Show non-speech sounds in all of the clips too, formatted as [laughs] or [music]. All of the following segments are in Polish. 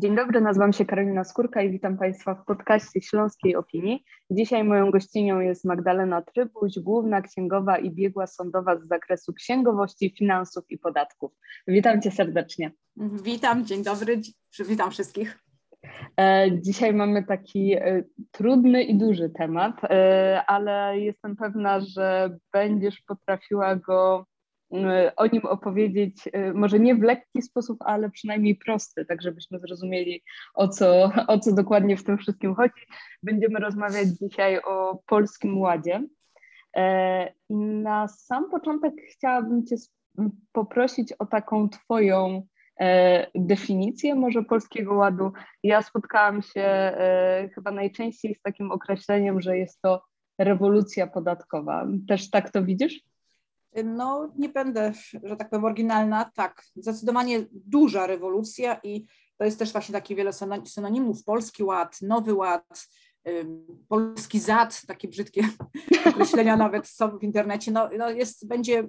Dzień dobry, nazywam się Karolina Skórka i witam Państwa w podcaście Śląskiej Opinii. Dzisiaj moją gościnią jest Magdalena Trybuś, główna księgowa i biegła sądowa z zakresu księgowości, finansów i podatków. Witam Cię serdecznie. Witam, dzień dobry, witam wszystkich. E, dzisiaj mamy taki e, trudny i duży temat, e, ale jestem pewna, że będziesz potrafiła go o nim opowiedzieć, może nie w lekki sposób, ale przynajmniej prosty, tak żebyśmy zrozumieli, o co, o co dokładnie w tym wszystkim chodzi. Będziemy rozmawiać dzisiaj o Polskim Ładzie. I na sam początek chciałabym Cię poprosić o taką Twoją E, definicję może Polskiego Ładu. Ja spotkałam się e, chyba najczęściej z takim określeniem, że jest to rewolucja podatkowa. Też tak to widzisz? No, nie będę, że tak powiem, oryginalna. Tak, zdecydowanie duża rewolucja i to jest też właśnie takie wiele synonimów. Polski Ład, Nowy Ład, Polski Zad, takie brzydkie [laughs] określenia nawet są w internecie. No, no jest, będzie,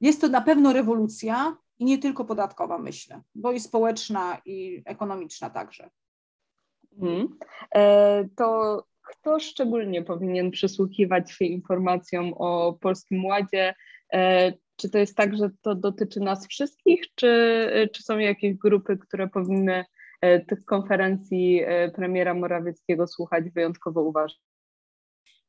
jest to na pewno rewolucja, i nie tylko podatkowa, myślę, bo i społeczna, i ekonomiczna także. Hmm. E, to kto szczególnie powinien przysłuchiwać się informacjom o Polskim Ładzie? E, czy to jest tak, że to dotyczy nas wszystkich, czy, czy są jakieś grupy, które powinny e, tych konferencji e, premiera Morawieckiego słuchać wyjątkowo uważnie?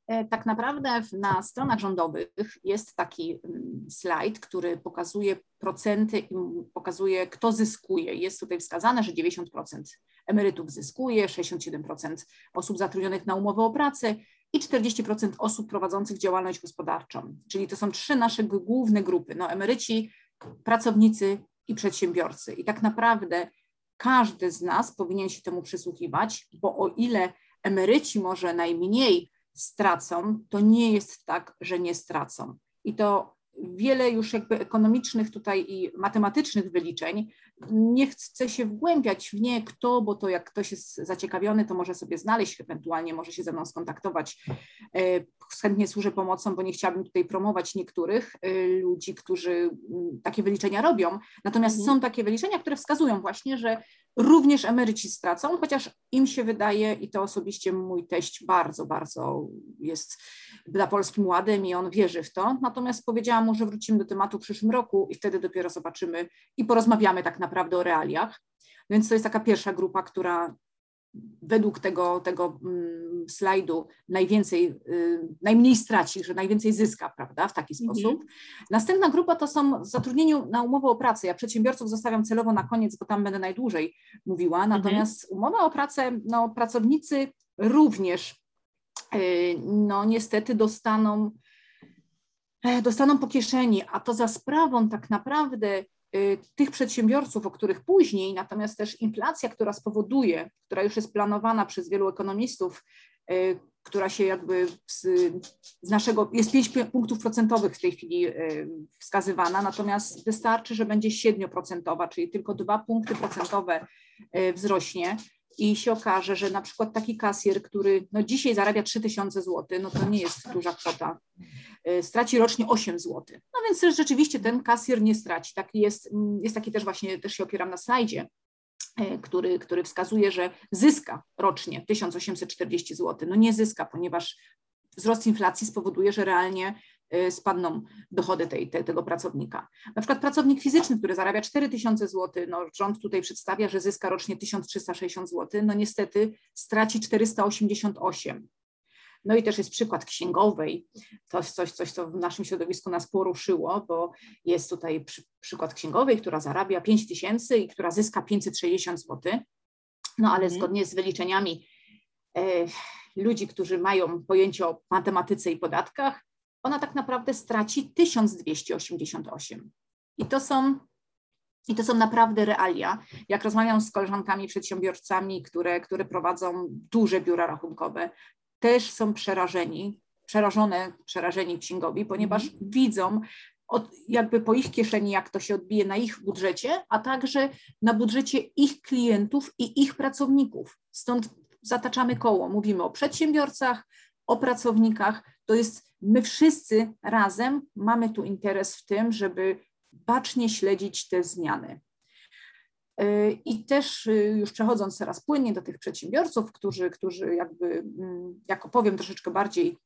E, tak naprawdę na stronach rządowych jest taki mm, slajd, który pokazuje procenty i pokazuje, kto zyskuje. Jest tutaj wskazane, że 90% emerytów zyskuje, 67% osób zatrudnionych na umowę o pracę i 40% osób prowadzących działalność gospodarczą. Czyli to są trzy nasze główne grupy: no, emeryci, pracownicy i przedsiębiorcy. I tak naprawdę każdy z nas powinien się temu przysłuchiwać, bo o ile emeryci może najmniej stracą, to nie jest tak, że nie stracą. I to wiele już jakby ekonomicznych tutaj i matematycznych wyliczeń. Nie chcę się wgłębiać w nie kto, bo to jak ktoś jest zaciekawiony, to może sobie znaleźć, ewentualnie może się ze mną skontaktować. E, chętnie służę pomocą, bo nie chciałabym tutaj promować niektórych e, ludzi, którzy mm, takie wyliczenia robią. Natomiast mhm. są takie wyliczenia, które wskazują właśnie, że również emeryci stracą, chociaż im się wydaje, i to osobiście mój teść bardzo, bardzo jest dla Polskim Ładem i on wierzy w to. Natomiast powiedziałam mu, że wrócimy do tematu w przyszłym roku i wtedy dopiero zobaczymy i porozmawiamy tak naprawdę o realiach. Więc to jest taka pierwsza grupa, która według tego, tego mm, slajdu najwięcej, y, najmniej straci, że najwięcej zyska, prawda, w taki mhm. sposób. Następna grupa to są zatrudnieni na umowę o pracę. Ja przedsiębiorców zostawiam celowo na koniec, bo tam będę najdłużej mówiła. Mhm. Natomiast mhm. umowa o pracę, no pracownicy również y, no niestety dostaną dostaną po kieszeni, a to za sprawą tak naprawdę Y, tych przedsiębiorców, o których później, natomiast też inflacja, która spowoduje, która już jest planowana przez wielu ekonomistów, y, która się jakby z, z naszego, jest 5 punktów procentowych w tej chwili y, wskazywana, natomiast wystarczy, że będzie 7%, czyli tylko 2 punkty procentowe wzrośnie i się okaże, że na przykład taki kasjer, który no dzisiaj zarabia 3000 zł, no to nie jest duża kwota, straci rocznie 8 zł. No więc rzeczywiście ten kasjer nie straci. Taki jest, mm, jest taki też właśnie, też się opieram na slajdzie, y, który, który wskazuje, że zyska rocznie 1840 zł. No nie zyska, ponieważ wzrost inflacji spowoduje, że realnie Y, spadną dochody tej, tej, tego pracownika. Na przykład pracownik fizyczny, który zarabia 4000 zł, no rząd tutaj przedstawia, że zyska rocznie 1360 zł, no niestety straci 488. No i też jest przykład księgowej, to jest coś, coś, co w naszym środowisku nas poruszyło, bo jest tutaj przy, przykład księgowej, która zarabia 5 tysięcy i która zyska 560 zł, no ale mhm. zgodnie z wyliczeniami e, ludzi, którzy mają pojęcie o matematyce i podatkach, ona tak naprawdę straci 1288. I to są i to są naprawdę realia. Jak rozmawiam z koleżankami przedsiębiorcami, które, które prowadzą duże biura rachunkowe, też są przerażeni, przerażone, przerażeni księgowi, ponieważ mm. widzą od, jakby po ich kieszeni, jak to się odbije na ich budżecie, a także na budżecie ich klientów i ich pracowników. Stąd zataczamy koło. Mówimy o przedsiębiorcach, o pracownikach. To jest my wszyscy razem mamy tu interes w tym, żeby bacznie śledzić te zmiany. I też już przechodząc teraz płynnie do tych przedsiębiorców, którzy, którzy jakby, mm, jak opowiem troszeczkę bardziej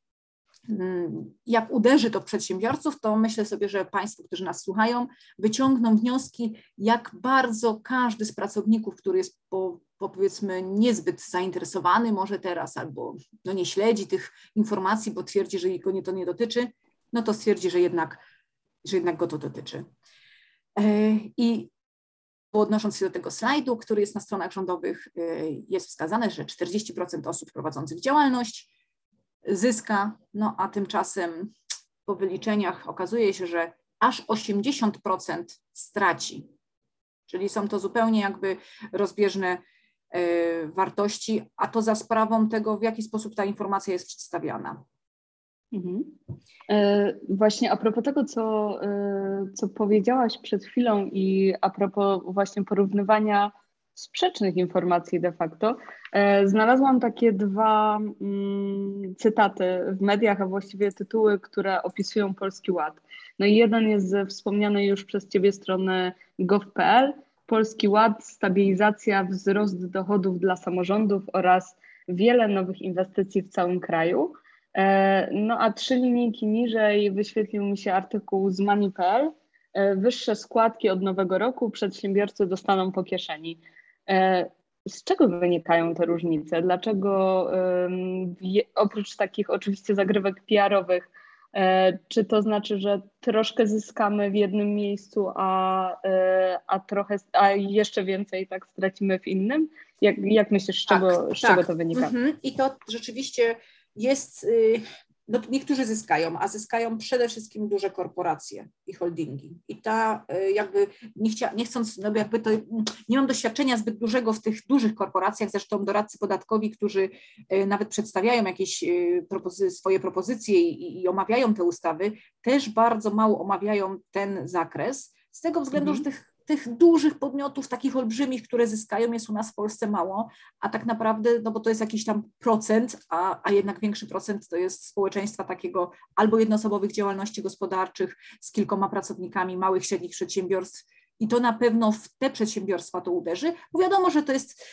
Mm, jak uderzy to w przedsiębiorców, to myślę sobie, że Państwo, którzy nas słuchają, wyciągną wnioski, jak bardzo każdy z pracowników, który jest po, po powiedzmy niezbyt zainteresowany może teraz, albo no nie śledzi tych informacji, bo twierdzi, że go nie, to nie dotyczy, no to stwierdzi, że jednak, że jednak go to dotyczy. E, I odnosząc się do tego slajdu, który jest na stronach rządowych, e, jest wskazane, że 40% osób prowadzących działalność zyska, no a tymczasem po wyliczeniach okazuje się, że aż 80% straci. Czyli są to zupełnie jakby rozbieżne e, wartości, a to za sprawą tego, w jaki sposób ta informacja jest przedstawiana. Mhm. E, właśnie a propos tego, co, e, co powiedziałaś przed chwilą i a propos właśnie porównywania sprzecznych informacji de facto. E, znalazłam takie dwa mm, cytaty w mediach, a właściwie tytuły, które opisują Polski Ład. No i jeden jest ze wspomnianej już przez Ciebie strony gov.pl. Polski Ład, stabilizacja, wzrost dochodów dla samorządów oraz wiele nowych inwestycji w całym kraju. E, no a trzy linijki niżej wyświetlił mi się artykuł z Money.pl. E, wyższe składki od nowego roku przedsiębiorcy dostaną po kieszeni. E, z czego wynikają te różnice? Dlaczego oprócz takich oczywiście zagrywek PR-owych, czy to znaczy, że troszkę zyskamy w jednym miejscu, a, a trochę, a jeszcze więcej tak stracimy w innym? Jak, jak myślisz, z czego, tak, z czego tak. to wynika? Mhm. I to rzeczywiście jest y, no, niektórzy zyskają, a zyskają przede wszystkim duże korporacje i holdingi. I ta y, jakby nie, chcia, nie chcąc, no jakby to nie mam doświadczenia zbyt dużego w tych dużych korporacjach, zresztą doradcy podatkowi, którzy y, nawet przedstawiają jakieś propozy swoje propozycje i, i omawiają te ustawy, też bardzo mało omawiają ten zakres, z tego względu, mhm. że tych tych dużych podmiotów, takich olbrzymich, które zyskają, jest u nas w Polsce mało, a tak naprawdę, no bo to jest jakiś tam procent, a, a jednak większy procent to jest społeczeństwa takiego albo jednoosobowych działalności gospodarczych z kilkoma pracownikami, małych, średnich przedsiębiorstw, i to na pewno w te przedsiębiorstwa to uderzy, bo wiadomo, że to jest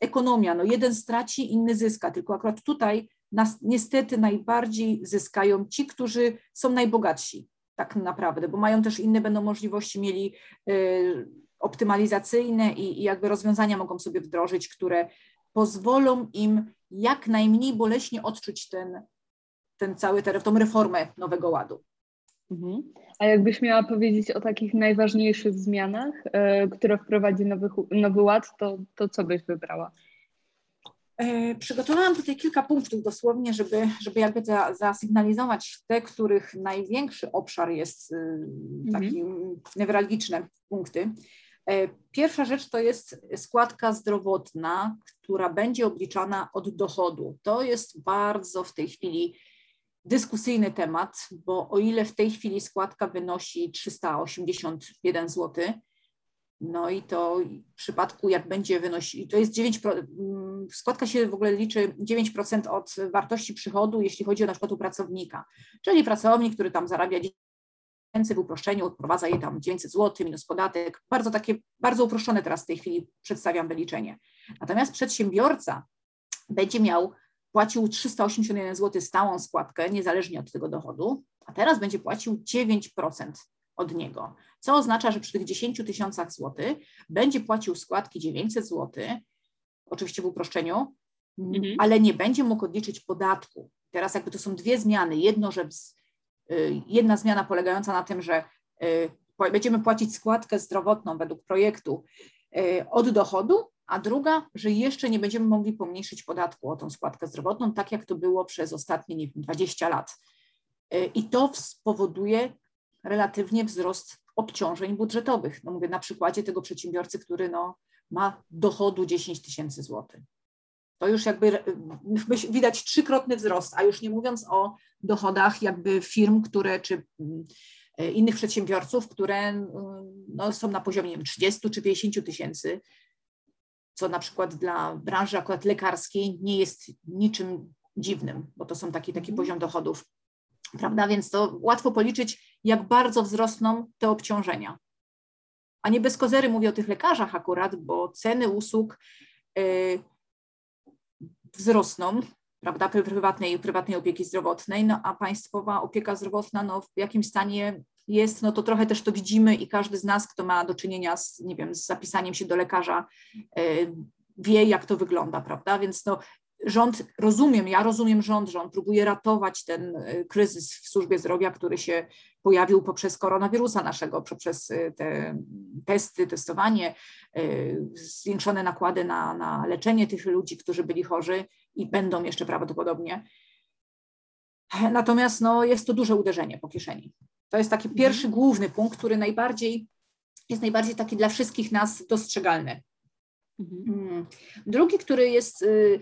ekonomia, no jeden straci, inny zyska, tylko akurat tutaj nas niestety najbardziej zyskają ci, którzy są najbogatsi, tak naprawdę, bo mają też inne będą możliwości mieli y, optymalizacyjne i, i jakby rozwiązania mogą sobie wdrożyć, które pozwolą im jak najmniej boleśnie odczuć ten, ten cały, tą reformę Nowego Ładu. Mhm. A jakbyś miała powiedzieć o takich najważniejszych zmianach, y, które wprowadzi nowy, nowy ład, to, to co byś wybrała? E, przygotowałam tutaj kilka punktów dosłownie, żeby, żeby jakby za, zasygnalizować te, których największy obszar jest y, taki mhm. newralgiczne punkty. E, pierwsza rzecz to jest składka zdrowotna, która będzie obliczana od dochodu. To jest bardzo w tej chwili dyskusyjny temat, bo o ile w tej chwili składka wynosi 381 zł, no i to w przypadku, jak będzie wynosić, to jest 9, mm, składka się w ogóle liczy 9% od wartości przychodu, jeśli chodzi o na przykład u pracownika. Czyli pracownik, który tam zarabia tysięcy w uproszczeniu, odprowadza je tam 900 zł minus podatek. Bardzo takie, bardzo uproszczone teraz w tej chwili przedstawiam wyliczenie. Natomiast przedsiębiorca będzie miał, płacił 381 zł stałą składkę, niezależnie od tego dochodu, a teraz będzie płacił 9% od niego, co oznacza, że przy tych 10 tysiącach złotych będzie płacił składki 900 zł, oczywiście w uproszczeniu, mhm. ale nie będzie mógł odliczyć podatku. Teraz jakby to są dwie zmiany. Jedno, że y, jedna zmiana polegająca na tym, że y, będziemy płacić składkę zdrowotną według projektu y, od dochodu, a druga, że jeszcze nie będziemy mogli pomniejszyć podatku o tą składkę zdrowotną, tak jak to było przez ostatnie nie wiem, 20 lat. I to spowoduje relatywnie wzrost obciążeń budżetowych. No mówię na przykładzie tego przedsiębiorcy, który no, ma dochodu 10 tysięcy złotych. To już jakby widać trzykrotny wzrost, a już nie mówiąc o dochodach jakby firm, które czy mm, innych przedsiębiorców, które no, są na poziomie nie wiem, 30 czy 50 tysięcy, co na przykład dla branży akurat lekarskiej nie jest niczym dziwnym, bo to są taki, taki mhm. poziom dochodów prawda? Więc to łatwo policzyć, jak bardzo wzrosną te obciążenia. a nie bez kozery mówię o tych lekarzach akurat, bo ceny usług wzrosną, prawda, prywatnej, prywatnej opieki zdrowotnej, no a państwowa opieka zdrowotna no, w jakim stanie jest, no to trochę też to widzimy i każdy z nas, kto ma do czynienia z, nie wiem, z zapisaniem się do lekarza, wie, jak to wygląda, prawda? Więc no, rząd, rozumiem, ja rozumiem rząd, że on próbuje ratować ten y, kryzys w służbie zdrowia, który się pojawił poprzez koronawirusa naszego, poprzez y, te testy, testowanie, y, zwiększone nakłady na, na leczenie tych ludzi, którzy byli chorzy i będą jeszcze prawdopodobnie. Natomiast no, jest to duże uderzenie po kieszeni. To jest taki mhm. pierwszy główny punkt, który najbardziej jest najbardziej taki dla wszystkich nas dostrzegalny. Mhm. Mm. Drugi, który jest, y,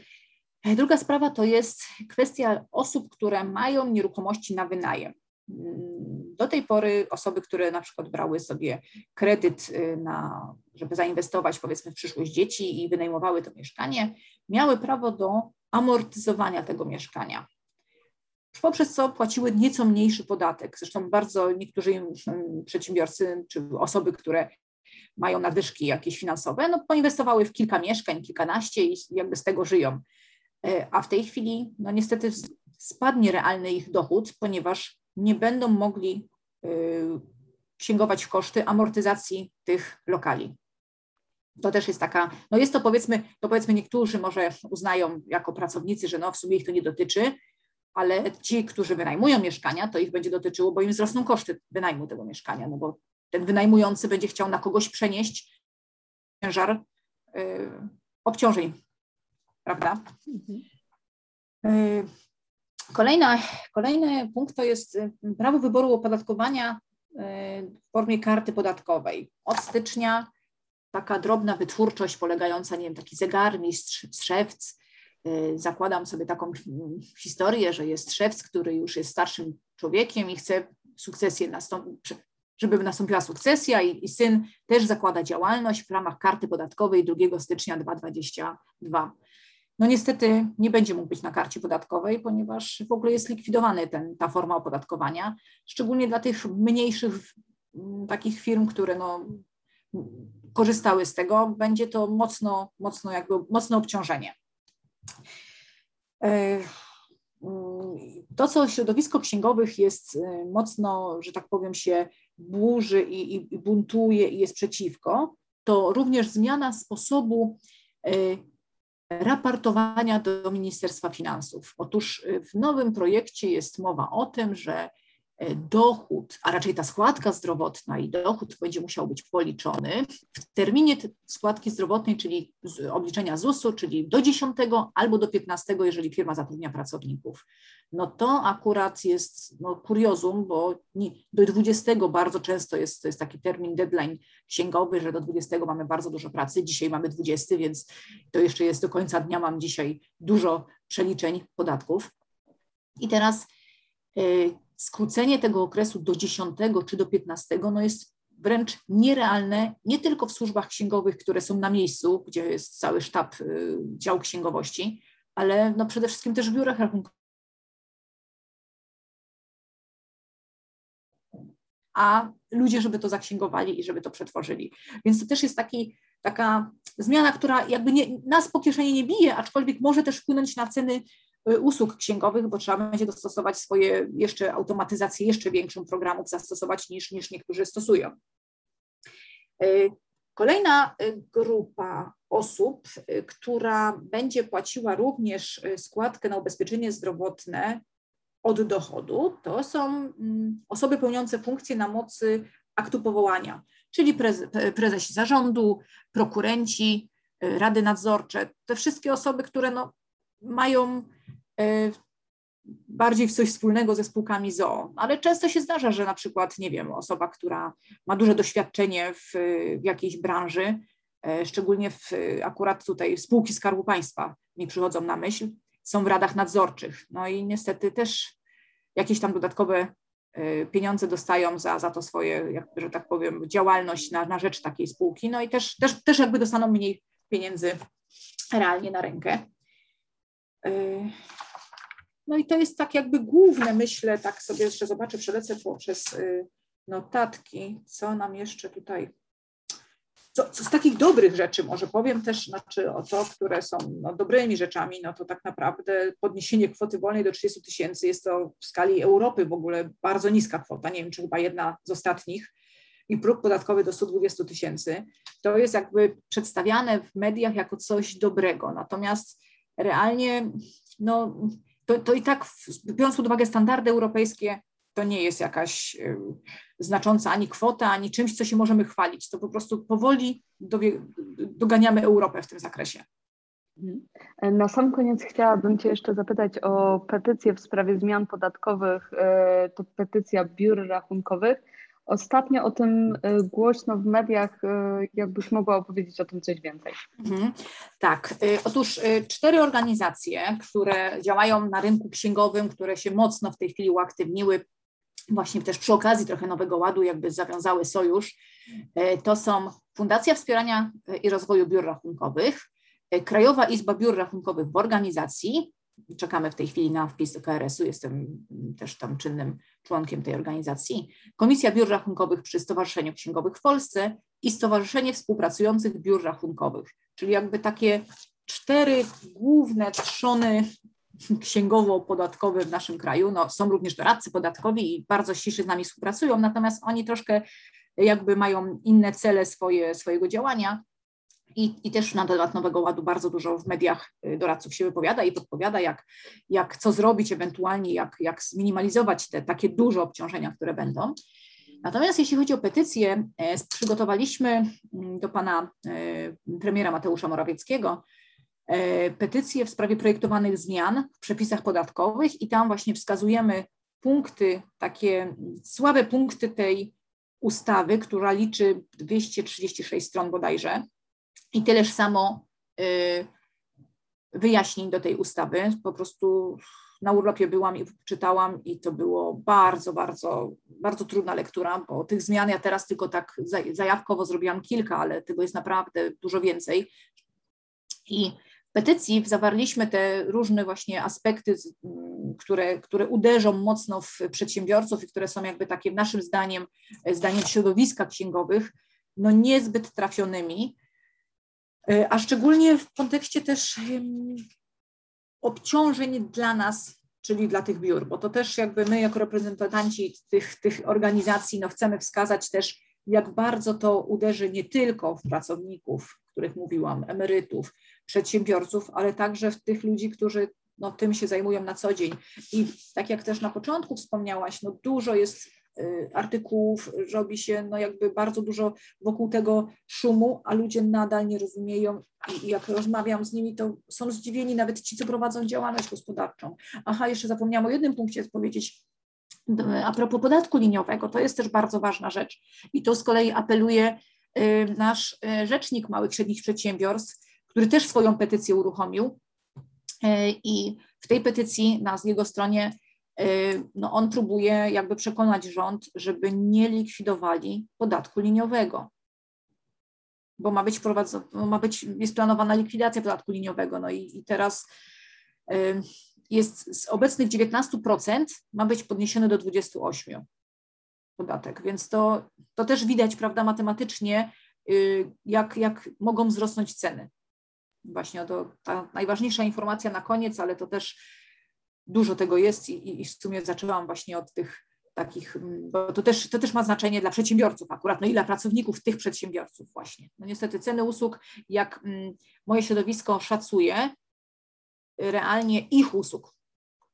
druga sprawa to jest kwestia osób, które mają nieruchomości na wynajem. Mm. Do tej pory osoby, które na przykład brały sobie kredyt y, na, żeby zainwestować powiedzmy w przyszłość dzieci i wynajmowały to mieszkanie, miały prawo do amortyzowania tego mieszkania poprzez co płaciły nieco mniejszy podatek. Zresztą bardzo niektórzy przedsiębiorcy czy osoby, które mają nadwyżki jakieś finansowe, no poinwestowały w kilka mieszkań, kilkanaście i jakby z tego żyją. E, a w tej chwili, no niestety spadnie realny ich dochód, ponieważ nie będą mogli e, sięgować w koszty amortyzacji tych lokali. To też jest taka, no jest to powiedzmy, to powiedzmy niektórzy może uznają jako pracownicy, że no w sumie ich to nie dotyczy, ale ci, którzy wynajmują mieszkania, to ich będzie dotyczyło, bo im wzrosną koszty wynajmu tego mieszkania, no bo ten wynajmujący będzie chciał na kogoś przenieść ciężar y, obciążeń, prawda? Mhm. Y, kolejna, kolejny punkt to jest y, prawo wyboru opodatkowania y, w formie karty podatkowej. Od stycznia taka drobna wytwórczość polegająca, nie wiem, taki zegarmistrz, szewc, zakładam sobie taką historię, że jest szewc, który już jest starszym człowiekiem i chce sukcesję nastąpić, żeby nastąpiła sukcesja i, i, syn też zakłada działalność w ramach karty podatkowej 2 stycznia 2022. No niestety nie będzie mógł być na karcie podatkowej, ponieważ w ogóle jest likwidowany ten, ta forma opodatkowania, szczególnie dla tych mniejszych takich firm, które no, korzystały z tego, będzie to mocno, mocno jakby mocne obciążenie. E, to, co środowisko księgowych jest e, mocno, że tak powiem, się burzy i, i, buntuje i jest przeciwko, to również zmiana sposobu e, raportowania do Ministerstwa Finansów. Otóż w nowym projekcie jest mowa o tym, że dochód, a raczej ta składka zdrowotna i dochód będzie musiał być policzony w terminie składki zdrowotnej, czyli obliczenia ZUS-u, czyli do 10 albo do 15, jeżeli firma zatrudnia pracowników. No to akurat jest no, kuriozum, bo nie, do 20 bardzo często jest, to jest taki termin deadline księgowy, że do 20 mamy bardzo dużo pracy. Dzisiaj mamy 20, więc to jeszcze jest do końca dnia, mam dzisiaj dużo przeliczeń podatków. I teraz y, skrócenie tego okresu do 10 czy do 15 no jest wręcz nierealne, nie tylko w służbach księgowych, które są na miejscu, gdzie jest cały sztab y, dział księgowości, ale no przede wszystkim też w biurach rachunkowych. A ludzie, żeby to zaksięgowali i żeby to przetworzyli. Więc to też jest taki, taka zmiana, która jakby nie, nas po kieszeni nie bije, aczkolwiek może też wpłynąć na ceny usług księgowych, bo trzeba będzie dostosować swoje jeszcze automatyzację jeszcze większą programów zastosować niż, niż niektórzy stosują. Y, kolejna y, grupa osób, która będzie płaciła również składkę na ubezpieczenie zdrowotne od dochodu, to są mm, osoby pełniące funkcje na mocy aktu powołania, czyli prezesi zarządu, prokurenci, rady nadzorcze, te wszystkie osoby, które no, mają E, bardziej w coś wspólnego ze spółkami ZOO, ale często się zdarza, że na przykład, nie wiem, osoba, która ma duże doświadczenie w, w jakiejś branży, e, szczególnie w, akurat tutaj spółki Skarbu Państwa mi przychodzą na myśl, są w radach nadzorczych. No i niestety też jakieś tam dodatkowe e, pieniądze dostają za, za to swoje, jak, że tak powiem, działalność na, na rzecz takiej spółki, no i też, też, też jakby dostaną mniej pieniędzy realnie na rękę. No i to jest tak jakby główne, myślę, tak sobie jeszcze zobaczę, przelecę przez y, notatki, co nam jeszcze tutaj co, co z takich dobrych rzeczy może powiem też, znaczy o to, które są no, dobrymi rzeczami, no to tak naprawdę podniesienie kwoty wolnej do 30 tysięcy jest to w skali Europy w ogóle bardzo niska kwota, nie wiem, czy chyba jedna z ostatnich. I próg podatkowy do 120 tysięcy. To jest jakby przedstawiane w mediach jako coś dobrego, natomiast realnie no, to, to i tak, biorąc pod uwagę standardy europejskie, to nie jest jakaś znacząca ani kwota, ani czymś, co się możemy chwalić. To po prostu powoli doganiamy Europę w tym zakresie. Mhm. Na sam koniec chciałabym Cię jeszcze zapytać o petycję w sprawie zmian podatkowych. E, to petycja biur rachunkowych. Ostatnio o tym e, głośno w mediach, e, jakbyś mogła opowiedzieć o tym coś więcej. Mhm. Tak, otóż cztery organizacje, które działają na rynku księgowym, które się mocno w tej chwili uaktywniły, właśnie też przy okazji trochę Nowego Ładu jakby zawiązały sojusz, e, to są Fundacja Wspierania i Rozwoju Biur Rachunkowych, e, Krajowa Izba Biur Rachunkowych w organizacji, czekamy w tej chwili na wpis do KRS-u, jestem też tam czynnym członkiem tej organizacji, Komisja Biur Rachunkowych przy Stowarzyszeniu Księgowych w Polsce i Stowarzyszenie Współpracujących Biur Rachunkowych, czyli jakby takie cztery główne trzony księgowo-podatkowy w naszym kraju. No, są również doradcy podatkowi i bardzo ściśle z nami współpracują, natomiast oni troszkę jakby mają inne cele swoje, swojego działania. I, I też na temat Nowego Ładu bardzo dużo w mediach y, doradców się wypowiada i podpowiada, jak, jak co zrobić ewentualnie, jak, jak zminimalizować te takie duże obciążenia, które będą. Natomiast jeśli chodzi o petycję, e, przygotowaliśmy mm, do pana e, premiera Mateusza Morawieckiego E, petycję w sprawie projektowanych zmian w przepisach podatkowych i tam właśnie wskazujemy punkty, takie słabe punkty tej ustawy, która liczy 236 stron bodajże i tyleż samo e, wyjaśnień do tej ustawy. Po prostu na urlopie byłam i czytałam i to było bardzo, bardzo, bardzo trudna lektura, bo tych zmian ja teraz tylko tak zajawkowo zrobiłam kilka, ale tego jest naprawdę dużo więcej. I petycji zawarliśmy te różne właśnie aspekty, które, które uderzą mocno w przedsiębiorców i które są jakby takie naszym zdaniem, zdaniem środowiska księgowych, no niezbyt trafionymi, a szczególnie w kontekście też obciążeń dla nas, czyli dla tych biur, bo to też jakby my jako reprezentanci tych, tych organizacji no chcemy wskazać też, jak bardzo to uderzy nie tylko w pracowników, których mówiłam, emerytów, przedsiębiorców, ale także w tych ludzi, którzy no, tym się zajmują na co dzień. I tak jak też na początku wspomniałaś, no, dużo jest artykułów, robi się no, jakby bardzo dużo wokół tego szumu, a ludzie nadal nie rozumieją i jak rozmawiam z nimi, to są zdziwieni nawet ci, co prowadzą działalność gospodarczą. Aha, jeszcze zapomniałam o jednym punkcie powiedzieć, a propos podatku liniowego, to jest też bardzo ważna rzecz. I to z kolei apeluje y, nasz y, rzecznik małych i średnich przedsiębiorstw, który też swoją petycję uruchomił. I w tej petycji na jego stronie no on próbuje jakby przekonać rząd, żeby nie likwidowali podatku liniowego, bo ma być, ma być jest planowana likwidacja podatku liniowego. No i, i teraz e, jest z obecnych 19% ma być podniesiony do 28% podatek, więc to, to też widać, prawda, matematycznie, jak, jak mogą wzrosnąć ceny właśnie to ta najważniejsza informacja na koniec, ale to też dużo tego jest i, i w sumie zaczęłam właśnie od tych takich, mm, bo to też, to też ma znaczenie dla przedsiębiorców akurat, no i dla pracowników tych przedsiębiorców właśnie. No niestety ceny usług, jak mm, moje środowisko szacuje, realnie ich usług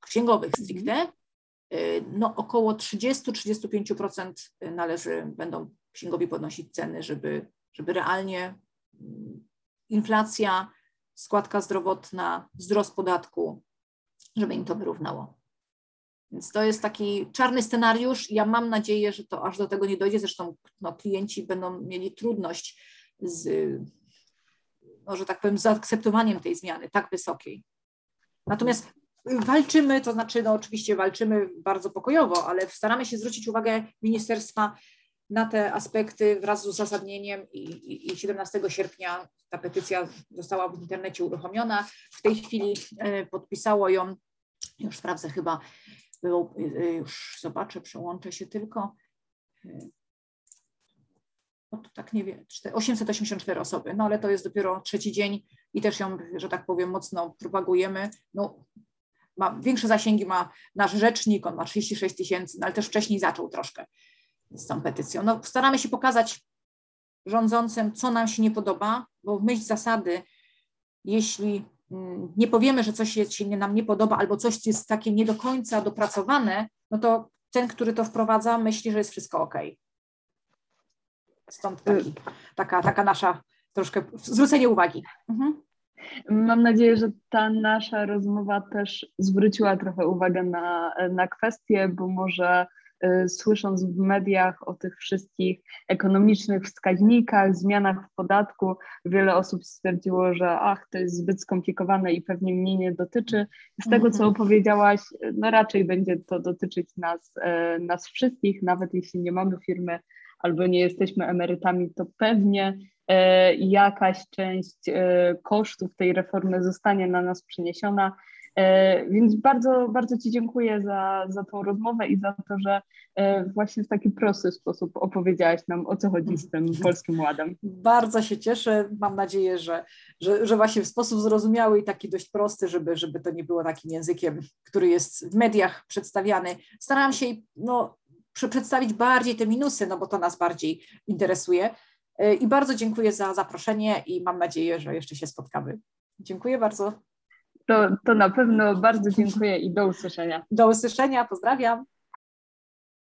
księgowych stricte, y, no około 30-35% należy, będą księgowi podnosić ceny, żeby, żeby realnie mm, inflacja składka zdrowotna, wzrost podatku, żeby im to wyrównało. Więc to jest taki czarny scenariusz. Ja mam nadzieję, że to aż do tego nie dojdzie. Zresztą no, klienci będą mieli trudność z, no, że tak powiem, zaakceptowaniem tej zmiany tak wysokiej. Natomiast walczymy, to znaczy, no oczywiście walczymy bardzo pokojowo, ale staramy się zwrócić uwagę ministerstwa na te aspekty wraz z uzasadnieniem i, i, i 17 sierpnia ta petycja została w internecie uruchomiona. W tej chwili e, podpisało ją, już sprawdzę chyba, było, e, już zobaczę, przełączę się tylko. no to tak nie wiem, 884 osoby, no ale to jest dopiero trzeci dzień i też ją, że tak powiem, mocno propagujemy. No, ma, większe zasięgi ma nasz rzecznik, on ma 36 tysięcy, no ale też wcześniej zaczął troszkę z tą petycją. No, staramy się pokazać rządzącym, co nam się nie podoba, bo w myśl zasady, jeśli mm, nie powiemy, że coś się nam nie podoba albo coś jest takie nie do końca dopracowane, no to ten, który to wprowadza, myśli, że jest wszystko ok. Stąd taki, taka, taka nasza troszkę zwrócenie uwagi. Mhm. Mam nadzieję, że ta nasza rozmowa też zwróciła trochę uwagę na, na kwestię, bo może słysząc w mediach o tych wszystkich ekonomicznych wskaźnikach, zmianach w podatku, wiele osób stwierdziło, że ach, to jest zbyt skomplikowane i pewnie mnie nie dotyczy. Z tego, co mhm. opowiedziałaś, no raczej będzie to dotyczyć nas, y, nas wszystkich, nawet jeśli nie mamy firmy albo nie jesteśmy emerytami, to pewnie E, jakaś część kosztów tej reformy zostanie na nas przeniesiona. E, więc bardzo, bardzo Ci dziękuję za, za tą rozmowę i za to, że właśnie w taki prosty sposób opowiedziałaś nam, o co chodzi z tym Polskim Ładem. Bardzo się cieszę. Mam nadzieję, że, że, że właśnie w sposób zrozumiały i taki dość prosty, żeby, żeby to nie było takim językiem, który jest w mediach przedstawiany. Starałam się no, przedstawić bardziej te minusy, no bo to nas bardziej interesuje. E, I bardzo dziękuję za zaproszenie i mam nadzieję, że jeszcze się spotkamy. Dziękuję bardzo. To, to na pewno bardzo dziękuję i do usłyszenia. Do usłyszenia, pozdrawiam.